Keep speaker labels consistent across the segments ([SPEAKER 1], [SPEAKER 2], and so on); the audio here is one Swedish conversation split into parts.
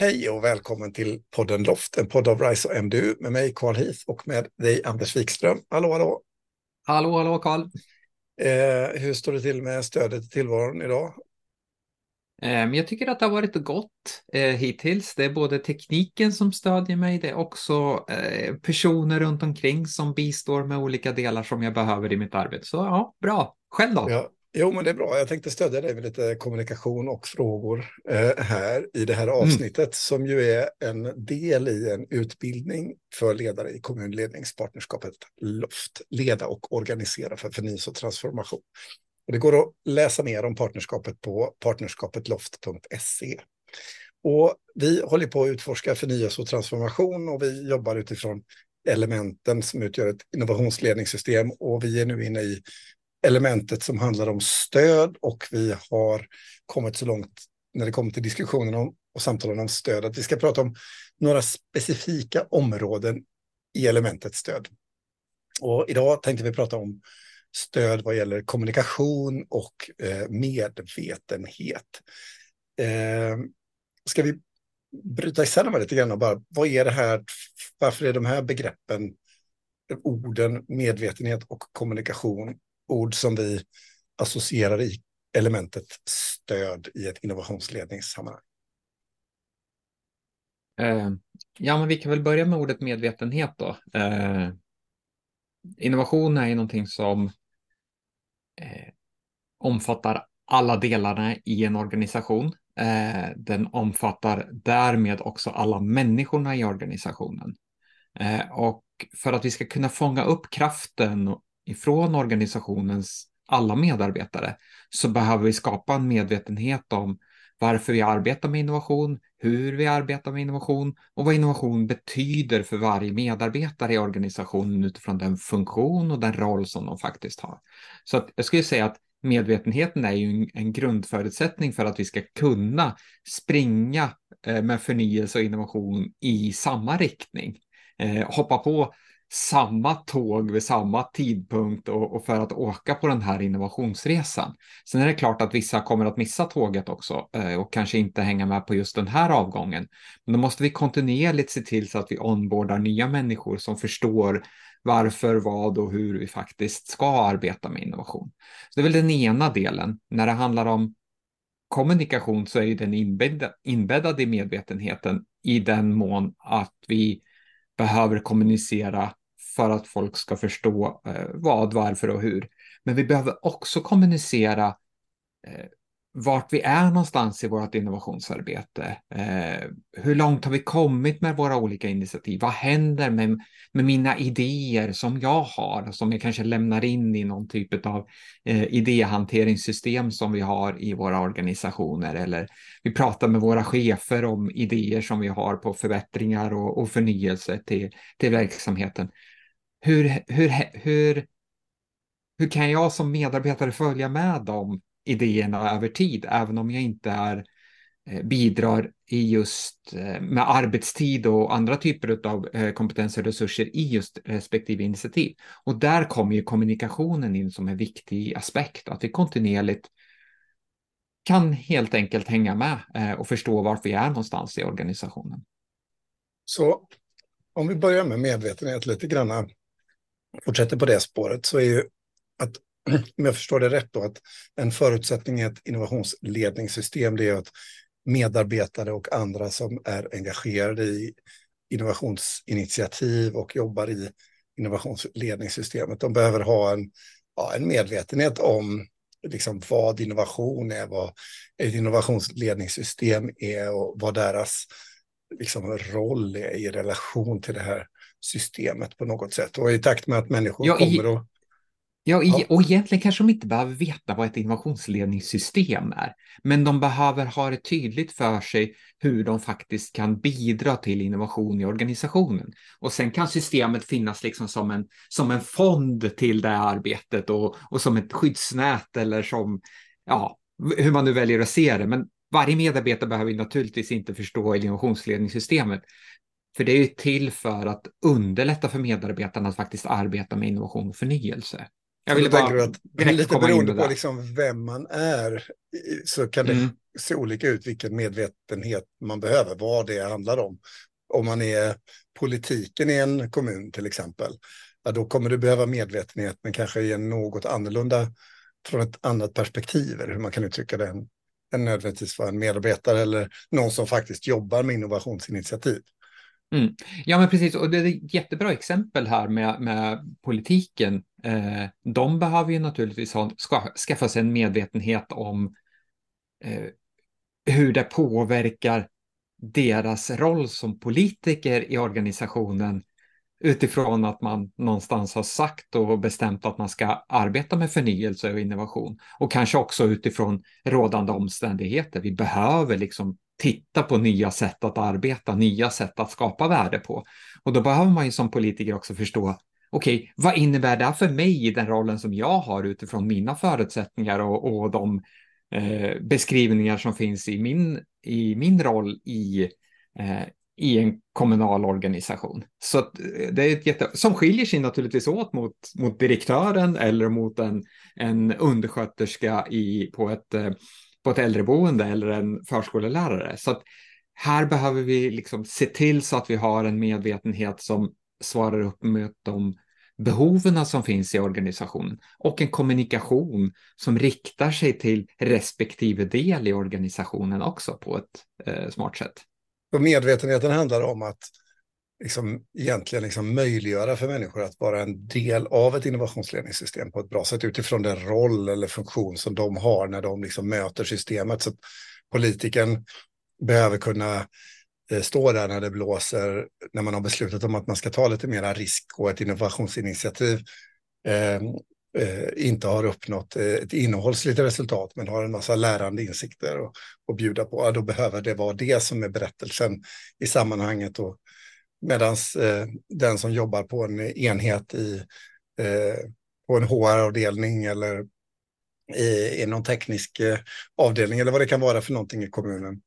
[SPEAKER 1] Hej och välkommen till podden Loft, en podd av RISE och MDU med mig Carl Heath och med dig Anders Wikström. Hallå, hallå!
[SPEAKER 2] Hallå, hallå Carl!
[SPEAKER 1] Eh, hur står det till med stödet i tillvaron idag?
[SPEAKER 2] Eh, jag tycker att det har varit gott eh, hittills. Det är både tekniken som stödjer mig, det är också eh, personer runt omkring som bistår med olika delar som jag behöver i mitt arbete. Så ja, bra. Själv då?
[SPEAKER 1] Ja, Jo, men det är bra. Jag tänkte stödja dig med lite kommunikation och frågor eh, här i det här mm. avsnittet mm. som ju är en del i en utbildning för ledare i kommunledningspartnerskapet LOFT, leda och organisera för förnyelse och transformation. Och det går att läsa mer om partnerskapet på partnerskapetloft.se. Och vi håller på att utforska förnyelse och transformation och vi jobbar utifrån elementen som utgör ett innovationsledningssystem och vi är nu inne i elementet som handlar om stöd och vi har kommit så långt när det kommer till diskussionen om, och samtalen om stöd att vi ska prata om några specifika områden i elementet stöd. Och idag tänkte vi prata om stöd vad gäller kommunikation och eh, medvetenhet. Eh, ska vi bryta isär dem lite grann och bara, vad är det här, varför är de här begreppen, orden medvetenhet och kommunikation ord som vi associerar i elementet stöd i ett innovationsledningssammanhang?
[SPEAKER 2] Eh, ja, men vi kan väl börja med ordet medvetenhet då. Eh, innovation är ju någonting som eh, omfattar alla delarna i en organisation. Eh, den omfattar därmed också alla människorna i organisationen. Eh, och för att vi ska kunna fånga upp kraften ifrån organisationens alla medarbetare så behöver vi skapa en medvetenhet om varför vi arbetar med innovation, hur vi arbetar med innovation och vad innovation betyder för varje medarbetare i organisationen utifrån den funktion och den roll som de faktiskt har. Så att jag skulle säga att medvetenheten är ju en grundförutsättning för att vi ska kunna springa eh, med förnyelse och innovation i samma riktning. Eh, hoppa på samma tåg vid samma tidpunkt och, och, för att åka på den här innovationsresan. Sen är det klart att vissa kommer att missa tåget också eh, och kanske inte hänga med på just den här avgången. Men då måste vi kontinuerligt se till så att vi onboardar nya människor som förstår varför, vad och hur vi faktiskt ska arbeta med innovation. Så det är väl den ena delen. När det handlar om kommunikation så är ju den inbäddad, inbäddad i medvetenheten i den mån att vi behöver kommunicera för att folk ska förstå eh, vad, varför och hur. Men vi behöver också kommunicera eh, vart vi är någonstans i vårt innovationsarbete. Eh, hur långt har vi kommit med våra olika initiativ? Vad händer med, med mina idéer som jag har, som jag kanske lämnar in i någon typ av eh, idéhanteringssystem som vi har i våra organisationer? Eller vi pratar med våra chefer om idéer som vi har på förbättringar och, och förnyelse till, till verksamheten hur, hur, hur, hur kan jag som medarbetare följa med dem? Idéerna över tid, även om jag inte är, eh, bidrar i just eh, med arbetstid och andra typer av eh, kompetenser och resurser i just respektive initiativ. Och där kommer ju kommunikationen in som en viktig aspekt, att vi kontinuerligt kan helt enkelt hänga med och förstå var vi är någonstans i organisationen.
[SPEAKER 1] Så om vi börjar med medvetenhet lite grann fortsätter på det spåret så är ju att, om jag förstår det rätt då, att en förutsättning i ett innovationsledningssystem det är att medarbetare och andra som är engagerade i innovationsinitiativ och jobbar i innovationsledningssystemet, de behöver ha en, ja, en medvetenhet om liksom vad innovation är, vad ett innovationsledningssystem är och vad deras liksom, roll är i relation till det här systemet på något sätt. Och i takt med att människor ja, kommer och...
[SPEAKER 2] Ja, i, och egentligen kanske de inte behöver veta vad ett innovationsledningssystem är, men de behöver ha det tydligt för sig hur de faktiskt kan bidra till innovation i organisationen. Och sen kan systemet finnas liksom som en, som en fond till det arbetet och, och som ett skyddsnät eller som, ja, hur man nu väljer att se det. Men varje medarbetare behöver naturligtvis inte förstå innovationsledningssystemet, för det är ju till för att underlätta för medarbetarna att faktiskt arbeta med innovation och förnyelse.
[SPEAKER 1] Jag vill bara att, lite beroende på liksom vem man är så kan det mm. se olika ut vilken medvetenhet man behöver, vad det handlar om. Om man är politiken i en kommun till exempel, ja, då kommer du behöva medvetenhet, men kanske i en något annorlunda, från ett annat perspektiv, eller hur man kan uttrycka det, än, än nödvändigtvis vara en medarbetare eller någon som faktiskt jobbar med innovationsinitiativ.
[SPEAKER 2] Mm. Ja, men precis. Och det är ett jättebra exempel här med, med politiken. Eh, de behöver ju naturligtvis ha, ska, skaffa sig en medvetenhet om eh, hur det påverkar deras roll som politiker i organisationen utifrån att man någonstans har sagt och bestämt att man ska arbeta med förnyelse och innovation. Och kanske också utifrån rådande omständigheter. Vi behöver liksom titta på nya sätt att arbeta, nya sätt att skapa värde på. Och då behöver man ju som politiker också förstå, okej, okay, vad innebär det för mig i den rollen som jag har utifrån mina förutsättningar och, och de eh, beskrivningar som finns i min, i min roll i, eh, i en kommunal organisation. Så eh, det är ett jätte, som skiljer sig naturligtvis åt mot, mot direktören eller mot en, en undersköterska i, på, ett, eh, på ett äldreboende eller en förskolelärare. Så att här behöver vi liksom se till så att vi har en medvetenhet som svarar upp mot de behoven som finns i organisationen och en kommunikation som riktar sig till respektive del i organisationen också på ett eh, smart sätt.
[SPEAKER 1] Och medvetenheten handlar om att liksom, egentligen liksom möjliggöra för människor att vara en del av ett innovationsledningssystem på ett bra sätt utifrån den roll eller funktion som de har när de liksom möter systemet. Så politiken behöver kunna eh, stå där när det blåser, när man har beslutat om att man ska ta lite mera risk och ett innovationsinitiativ eh, eh, inte har uppnått eh, ett innehållsligt resultat men har en massa lärande insikter att bjuda på, ja, då behöver det vara det som är berättelsen i sammanhanget. Medan eh, den som jobbar på en enhet i, eh, på en HR-avdelning eller i, i någon teknisk eh, avdelning eller vad det kan vara för någonting i kommunen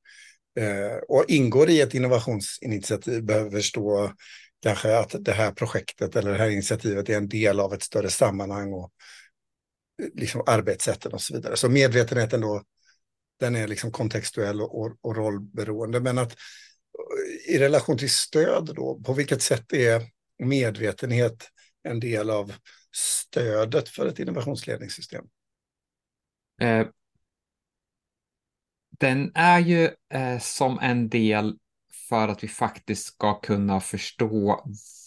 [SPEAKER 1] eh, och ingår i ett innovationsinitiativ behöver förstå kanske att det här projektet eller det här initiativet är en del av ett större sammanhang och eh, liksom arbetssätten och så vidare. Så medvetenheten då, den är liksom kontextuell och, och rollberoende. Men att i relation till stöd då, på vilket sätt är medvetenhet en del av stödet för ett innovationsledningssystem?
[SPEAKER 2] Eh, den är ju eh, som en del för att vi faktiskt ska kunna förstå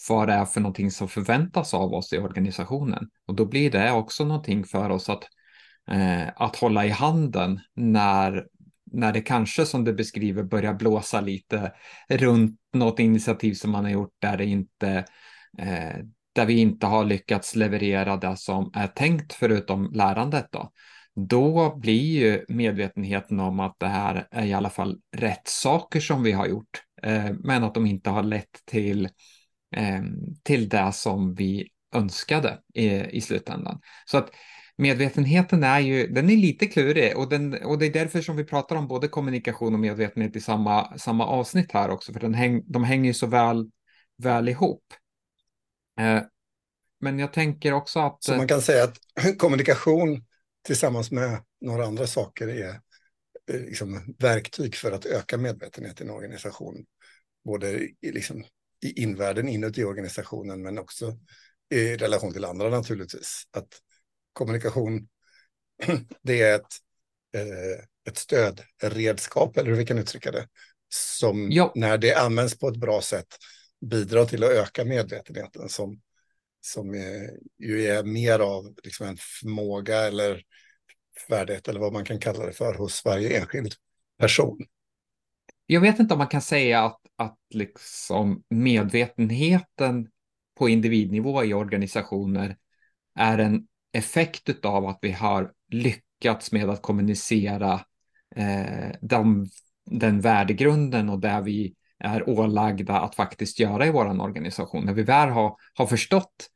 [SPEAKER 2] vad det är för någonting som förväntas av oss i organisationen. Och då blir det också någonting för oss att, eh, att hålla i handen när, när det kanske, som du beskriver, börjar blåsa lite runt något initiativ som man har gjort där det inte eh, där vi inte har lyckats leverera det som är tänkt förutom lärandet. Då då blir ju medvetenheten om att det här är i alla fall rätt saker som vi har gjort, eh, men att de inte har lett till, eh, till det som vi önskade i, i slutändan. Så att medvetenheten är ju, den är lite klurig och, den, och det är därför som vi pratar om både kommunikation och medvetenhet i samma, samma avsnitt här också, för den häng, de hänger ju så väl, väl ihop. Eh, men jag tänker också att...
[SPEAKER 1] Så man kan säga att kommunikation tillsammans med några andra saker är eh, liksom verktyg för att öka medvetenheten i organisationen. Både i, liksom, i invärlden inuti organisationen men också i relation till andra naturligtvis. Att kommunikation, det är ett, eh, ett stödredskap, eller hur vi kan uttrycka det, som ja. när det används på ett bra sätt bidrar till att öka medvetenheten som som är, ju är mer av liksom en förmåga eller färdighet eller vad man kan kalla det för hos varje enskild person.
[SPEAKER 2] Jag vet inte om man kan säga att, att liksom medvetenheten på individnivå i organisationer är en effekt av att vi har lyckats med att kommunicera eh, de, den värdegrunden och där vi är ålagda att faktiskt göra i vår organisation. När vi väl har, har förstått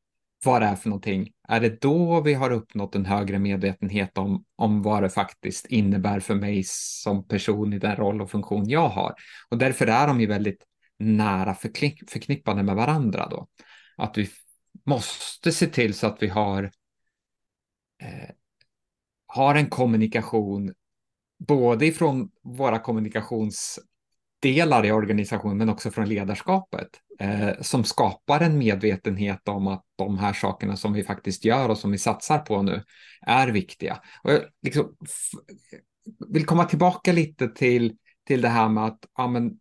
[SPEAKER 2] vad det är för någonting, är det då vi har uppnått en högre medvetenhet om, om vad det faktiskt innebär för mig som person i den roll och funktion jag har. Och därför är de ju väldigt nära förknippade med varandra då. Att vi måste se till så att vi har, eh, har en kommunikation både ifrån våra kommunikationsdelar i organisationen men också från ledarskapet eh, som skapar en medvetenhet om att de här sakerna som vi faktiskt gör och som vi satsar på nu är viktiga. Och jag liksom, vill komma tillbaka lite till, till det här med att ja, men,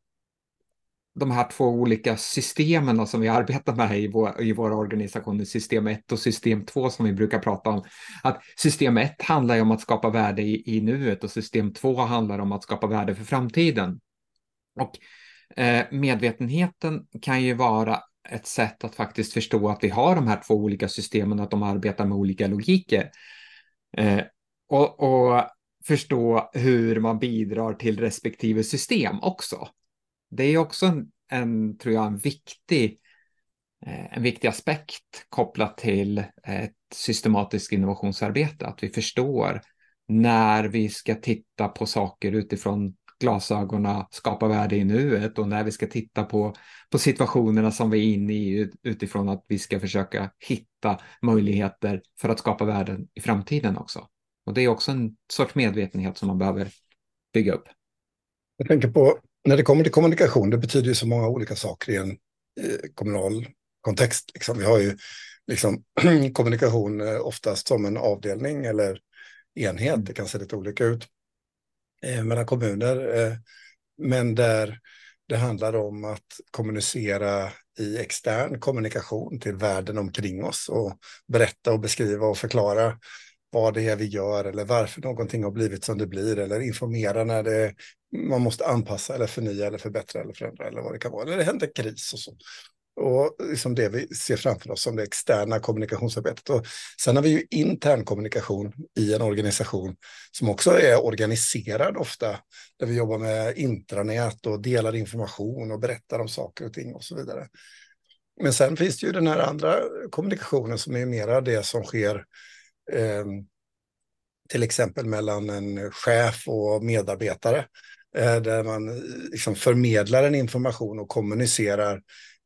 [SPEAKER 2] de här två olika systemen som vi arbetar med i, vår, i våra organisationer, system 1 och system 2 som vi brukar prata om. Att system 1 handlar ju om att skapa värde i, i nuet och system 2 handlar om att skapa värde för framtiden. Och eh, medvetenheten kan ju vara ett sätt att faktiskt förstå att vi har de här två olika systemen och att de arbetar med olika logiker. Eh, och, och förstå hur man bidrar till respektive system också det är också en, en, tror jag, en viktig, eh, en viktig aspekt kopplat till ett systematiskt innovationsarbete, att vi förstår när vi ska titta på saker utifrån glasögonen, skapa värde i nuet och när vi ska titta på, på situationerna som vi är inne i utifrån att vi ska försöka hitta möjligheter för att skapa värden i framtiden också. Och det är också en sorts medvetenhet som man behöver bygga upp.
[SPEAKER 1] Jag tänker på när det kommer till kommunikation, det betyder ju så många olika saker i en eh, kommunal kontext. Liksom. Vi har ju liksom, kommunikation eh, oftast som en avdelning eller enhet, det kan se lite olika ut eh, mellan kommuner. Eh, men där det handlar om att kommunicera i extern kommunikation till världen omkring oss och berätta och beskriva och förklara vad det är vi gör eller varför någonting har blivit som det blir eller informera när det, man måste anpassa eller förnya eller förbättra eller förändra eller vad det kan vara. Eller det händer kris och så. Och liksom det vi ser framför oss som det externa kommunikationsarbetet. Och sen har vi ju intern kommunikation i en organisation som också är organiserad ofta. Där vi jobbar med intranät och delar information och berättar om saker och ting och så vidare. Men sen finns det ju den här andra kommunikationen som är mera det som sker eh, till exempel mellan en chef och medarbetare. Eh, där man eh, liksom förmedlar en information och kommunicerar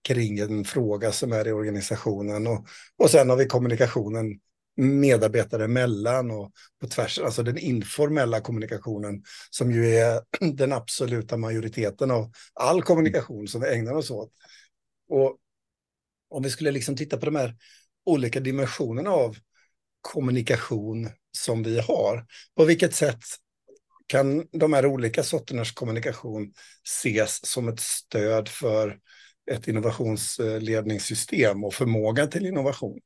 [SPEAKER 1] kring en fråga som är i organisationen. Och, och sen har vi kommunikationen medarbetare emellan och på tvärs, alltså den informella kommunikationen som ju är den absoluta majoriteten av all kommunikation som vi ägnar oss åt. Och om vi skulle liksom titta på de här olika dimensionerna av kommunikation som vi har. På vilket sätt kan de här olika sorternas kommunikation ses som ett stöd för ett innovationsledningssystem och förmågan till innovation?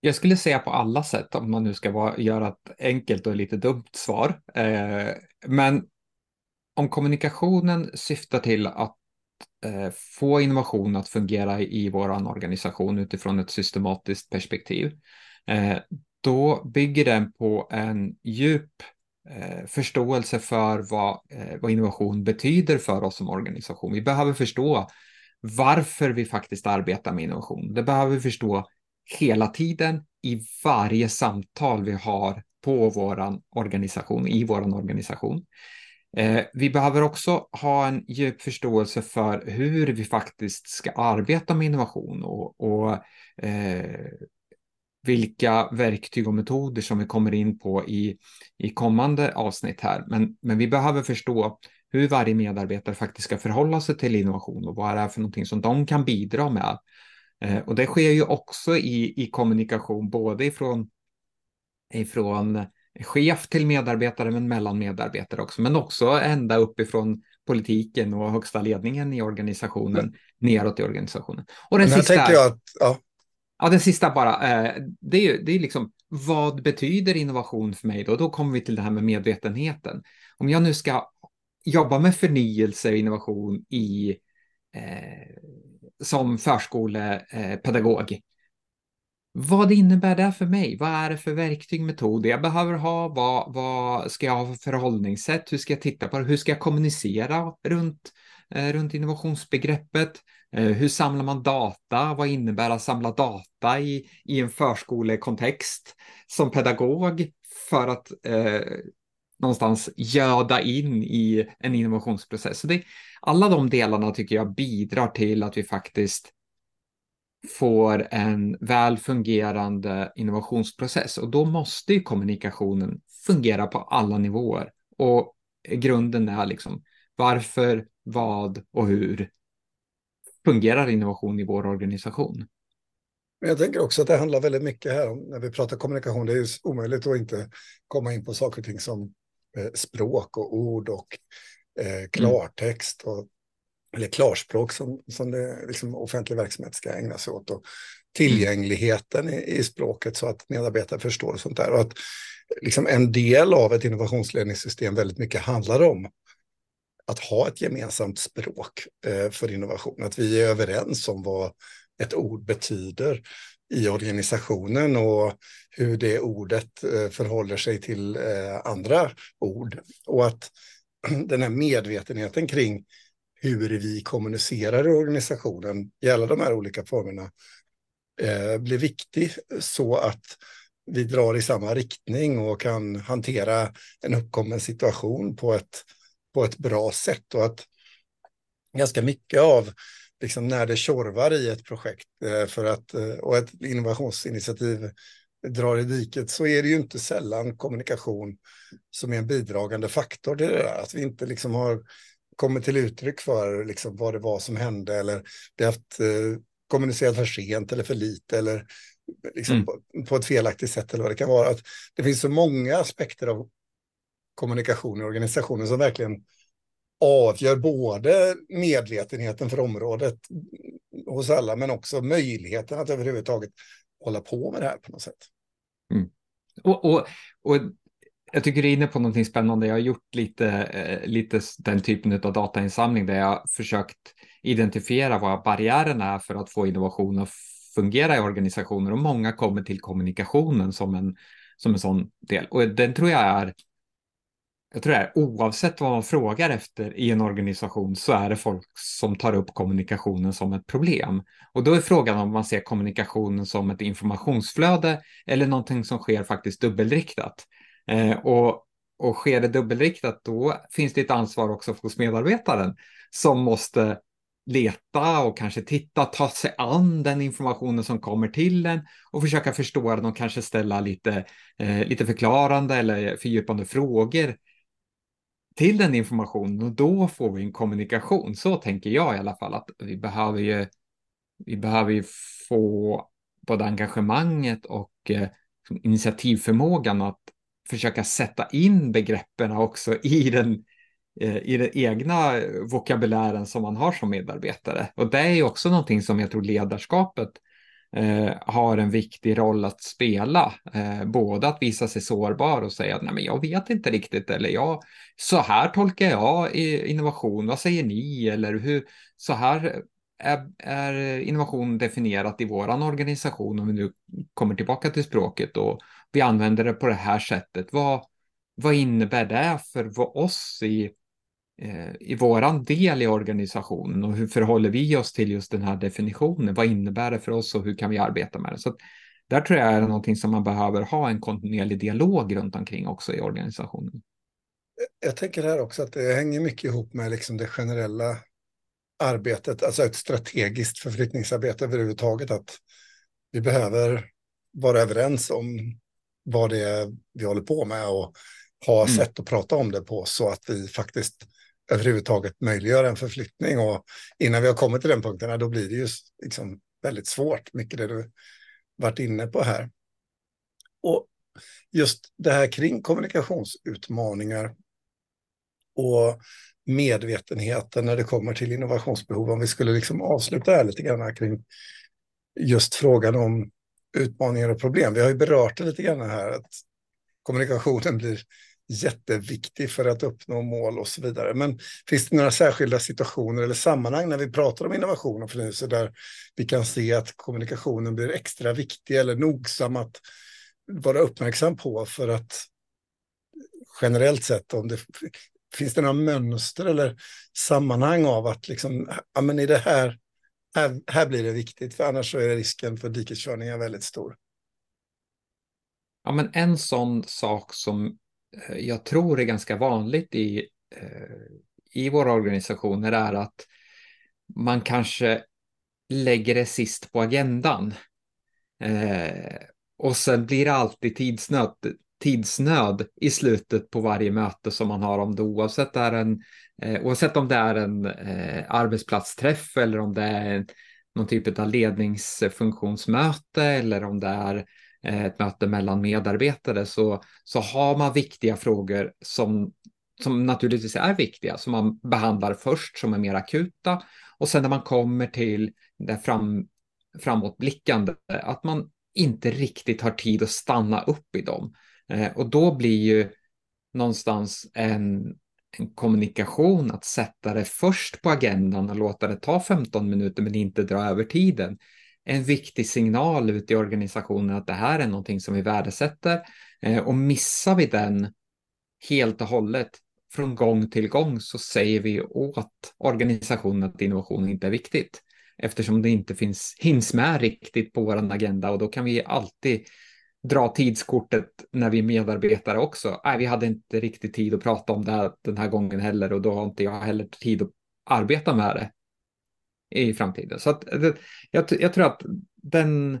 [SPEAKER 2] Jag skulle säga på alla sätt, om man nu ska vara, göra ett enkelt och lite dumt svar. Eh, men om kommunikationen syftar till att eh, få innovation att fungera i vår organisation utifrån ett systematiskt perspektiv, eh, då bygger den på en djup eh, förståelse för vad, eh, vad innovation betyder för oss som organisation. Vi behöver förstå varför vi faktiskt arbetar med innovation. Det behöver vi förstå hela tiden i varje samtal vi har på vår organisation, i vår organisation. Eh, vi behöver också ha en djup förståelse för hur vi faktiskt ska arbeta med innovation och, och eh, vilka verktyg och metoder som vi kommer in på i, i kommande avsnitt här. Men, men vi behöver förstå hur varje medarbetare faktiskt ska förhålla sig till innovation och vad det är för någonting som de kan bidra med. Eh, och det sker ju också i, i kommunikation, både ifrån, ifrån chef till medarbetare, men mellan medarbetare också, men också ända uppifrån politiken och högsta ledningen i organisationen, mm. neråt i organisationen. Och den, sista... Jag att, ja. Ja, den sista bara, eh, det är ju det är liksom vad betyder innovation för mig då? Då kommer vi till det här med medvetenheten. Om jag nu ska jobba med förnyelse och innovation i, eh, som förskolepedagog, eh, vad innebär det för mig? Vad är det för verktyg, metoder jag behöver ha? Vad, vad ska jag ha för förhållningssätt? Hur ska jag titta på det? Hur ska jag kommunicera runt, eh, runt innovationsbegreppet? Eh, hur samlar man data? Vad innebär att samla data i, i en förskolekontext som pedagog för att eh, någonstans göda in i en innovationsprocess? Så det, alla de delarna tycker jag bidrar till att vi faktiskt får en väl fungerande innovationsprocess och då måste ju kommunikationen fungera på alla nivåer. Och grunden är liksom varför, vad och hur fungerar innovation i vår organisation?
[SPEAKER 1] Jag tänker också att det handlar väldigt mycket här om, när vi pratar kommunikation, det är ju omöjligt att inte komma in på saker och ting som eh, språk och ord och eh, klartext och eller klarspråk som, som det, liksom, offentlig verksamhet ska ägna sig åt. Och tillgängligheten i, i språket så att medarbetare förstår och sånt där. Och att liksom, en del av ett innovationsledningssystem väldigt mycket handlar om att ha ett gemensamt språk eh, för innovation. Att vi är överens om vad ett ord betyder i organisationen och hur det ordet eh, förhåller sig till eh, andra ord. Och att den här medvetenheten kring hur vi kommunicerar i organisationen i alla de här olika formerna eh, blir viktig så att vi drar i samma riktning och kan hantera en uppkommen situation på ett, på ett bra sätt. Och att ganska mycket av liksom när det tjorvar i ett projekt eh, för att, eh, och ett innovationsinitiativ drar i diket så är det ju inte sällan kommunikation som är en bidragande faktor till det där. Att vi inte liksom har kommit till uttryck för liksom vad det var som hände eller det haft eh, kommunicerat för sent eller för lite eller liksom mm. på, på, ett felaktigt sätt eller vad det kan vara. Att det finns så många aspekter av kommunikation i organisationen som verkligen avgör både medvetenheten för området hos alla men också möjligheten att överhuvudtaget hålla på med det här på något sätt.
[SPEAKER 2] Mm. Och, och, och jag tycker du är inne på någonting spännande. Jag har gjort lite, eh, lite den typen av datainsamling där jag försökt identifiera vad barriärerna är för att få innovation att fungera i organisationer och många kommer till kommunikationen som en, som en sån del. Och den tror jag är jag tror det är oavsett vad man frågar efter i en organisation så är det folk som tar upp kommunikationen som ett problem. Och då är frågan om man ser kommunikationen som ett informationsflöde eller någonting som sker faktiskt dubbelriktat. Eh, och, och sker det dubbelriktat då finns det ett ansvar också hos medarbetaren som måste leta och kanske titta, ta sig an den informationen som kommer till en och försöka förstå den och kanske ställa lite, eh, lite förklarande eller fördjupande frågor till den informationen och då får vi en kommunikation. Så tänker jag i alla fall att vi behöver ju, vi behöver ju få både engagemanget och eh, initiativförmågan att försöka sätta in begreppen också i den, eh, i den egna vokabulären som man har som medarbetare. Och det är också någonting som jag tror ledarskapet eh, har en viktig roll att spela. Eh, både att visa sig sårbar och säga att Nej, men jag vet inte riktigt eller jag, så här tolkar jag innovation, vad säger ni? Eller hur, så här är, är innovation definierat i våran organisation om vi nu kommer tillbaka till språket och vi använder det på det här sättet. Vad, vad innebär det för oss i eh, i våran del i organisationen och hur förhåller vi oss till just den här definitionen? Vad innebär det för oss och hur kan vi arbeta med det? Så där tror jag är det någonting som man behöver ha en kontinuerlig dialog runt omkring också i organisationen.
[SPEAKER 1] Jag tänker här också att det hänger mycket ihop med liksom det generella arbetet, alltså ett strategiskt förflyttningsarbete överhuvudtaget, att vi behöver vara överens om vad det är vi håller på med och ha mm. sätt att prata om det på så att vi faktiskt överhuvudtaget möjliggöra en förflyttning. Och innan vi har kommit till den punkten, då blir det ju liksom väldigt svårt, mycket det du varit inne på här. Och just det här kring kommunikationsutmaningar och medvetenheten när det kommer till innovationsbehov, om vi skulle liksom avsluta här lite grann kring just frågan om utmaningar och problem. Vi har ju berört det lite grann här, att kommunikationen blir jätteviktig för att uppnå mål och så vidare. Men finns det några särskilda situationer eller sammanhang när vi pratar om innovation och förnyelse där vi kan se att kommunikationen blir extra viktig eller nogsam att vara uppmärksam på för att generellt sett om det finns det några mönster eller sammanhang av att liksom, ja men i det här, här, här blir det viktigt för annars så är risken för dikeskörningar väldigt stor.
[SPEAKER 2] Ja men en sån sak som eh, jag tror är ganska vanligt i, eh, i våra organisationer är att man kanske lägger det sist på agendan. Eh, och sen blir det alltid tidsnöd tidsnöd i slutet på varje möte som man har om det oavsett, det är en, eh, oavsett om det är en eh, arbetsplatsträff eller om det är någon typ av ledningsfunktionsmöte eller om det är eh, ett möte mellan medarbetare så, så har man viktiga frågor som, som naturligtvis är viktiga, som man behandlar först, som är mer akuta. Och sen när man kommer till det fram, framåtblickande, att man inte riktigt har tid att stanna upp i dem. Eh, och då blir ju någonstans en, en kommunikation att sätta det först på agendan och låta det ta 15 minuter men inte dra över tiden. En viktig signal ut i organisationen att det här är någonting som vi värdesätter eh, och missar vi den helt och hållet från gång till gång så säger vi åt organisationen att innovation inte är viktigt eftersom det inte finns, hinns med riktigt på vår agenda och då kan vi alltid dra tidskortet när vi är medarbetare också. Nej, vi hade inte riktigt tid att prata om det här den här gången heller och då har inte jag heller tid att arbeta med det i framtiden. Så att, jag, jag tror att den,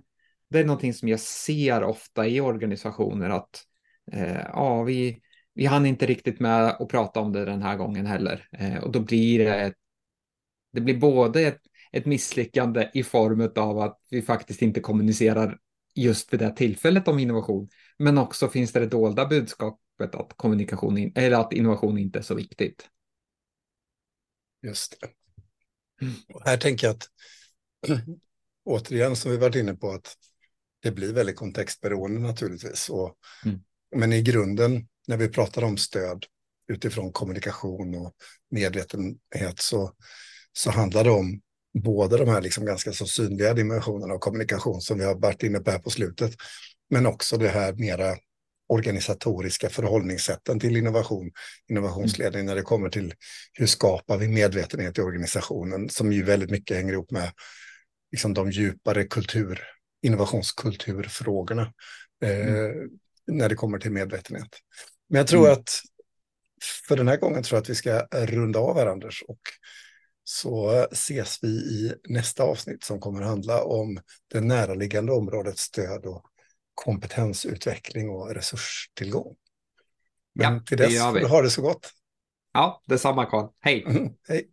[SPEAKER 2] det är någonting som jag ser ofta i organisationer att eh, ja, vi, vi hann inte riktigt med att prata om det den här gången heller. Eh, och då blir det, det blir både ett, ett misslyckande i form av att vi faktiskt inte kommunicerar just det tillfället om innovation. Men också finns det det dolda budskapet att kommunikation eller att innovation inte är så viktigt.
[SPEAKER 1] Just det. Mm. här tänker jag att återigen som vi varit inne på att det blir väldigt kontextberoende naturligtvis. Och, mm. Men i grunden när vi pratar om stöd utifrån kommunikation och medvetenhet så, så handlar det om både de här liksom ganska så synliga dimensionerna av kommunikation som vi har varit inne på här på slutet, men också det här mera organisatoriska förhållningssätten till innovation, innovationsledning mm. när det kommer till hur skapar vi medvetenhet i organisationen som ju väldigt mycket hänger ihop med liksom de djupare kultur, innovationskulturfrågorna eh, mm. när det kommer till medvetenhet. Men jag tror mm. att för den här gången tror jag att vi ska runda av här Anders och så ses vi i nästa avsnitt som kommer handla om det näraliggande området stöd och kompetensutveckling och resurstillgång. Men ja, till dess, ha det så gott.
[SPEAKER 2] Ja, detsamma Carl. Hej.
[SPEAKER 1] Hej.